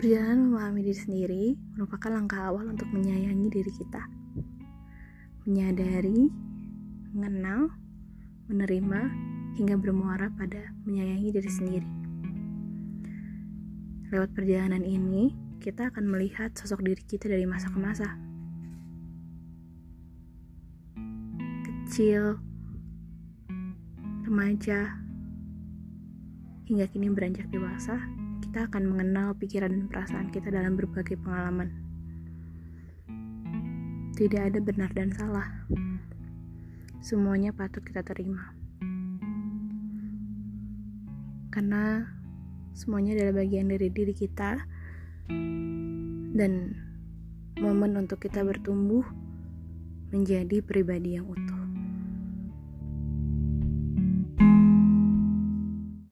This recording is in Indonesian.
Perjalanan memahami diri sendiri merupakan langkah awal untuk menyayangi diri kita. Menyadari, mengenal, menerima, hingga bermuara pada menyayangi diri sendiri. Lewat perjalanan ini, kita akan melihat sosok diri kita dari masa ke masa. Kecil, remaja, hingga kini beranjak dewasa, kita akan mengenal pikiran dan perasaan kita dalam berbagai pengalaman. Tidak ada benar dan salah. Semuanya patut kita terima. Karena semuanya adalah bagian dari diri kita dan momen untuk kita bertumbuh menjadi pribadi yang utuh.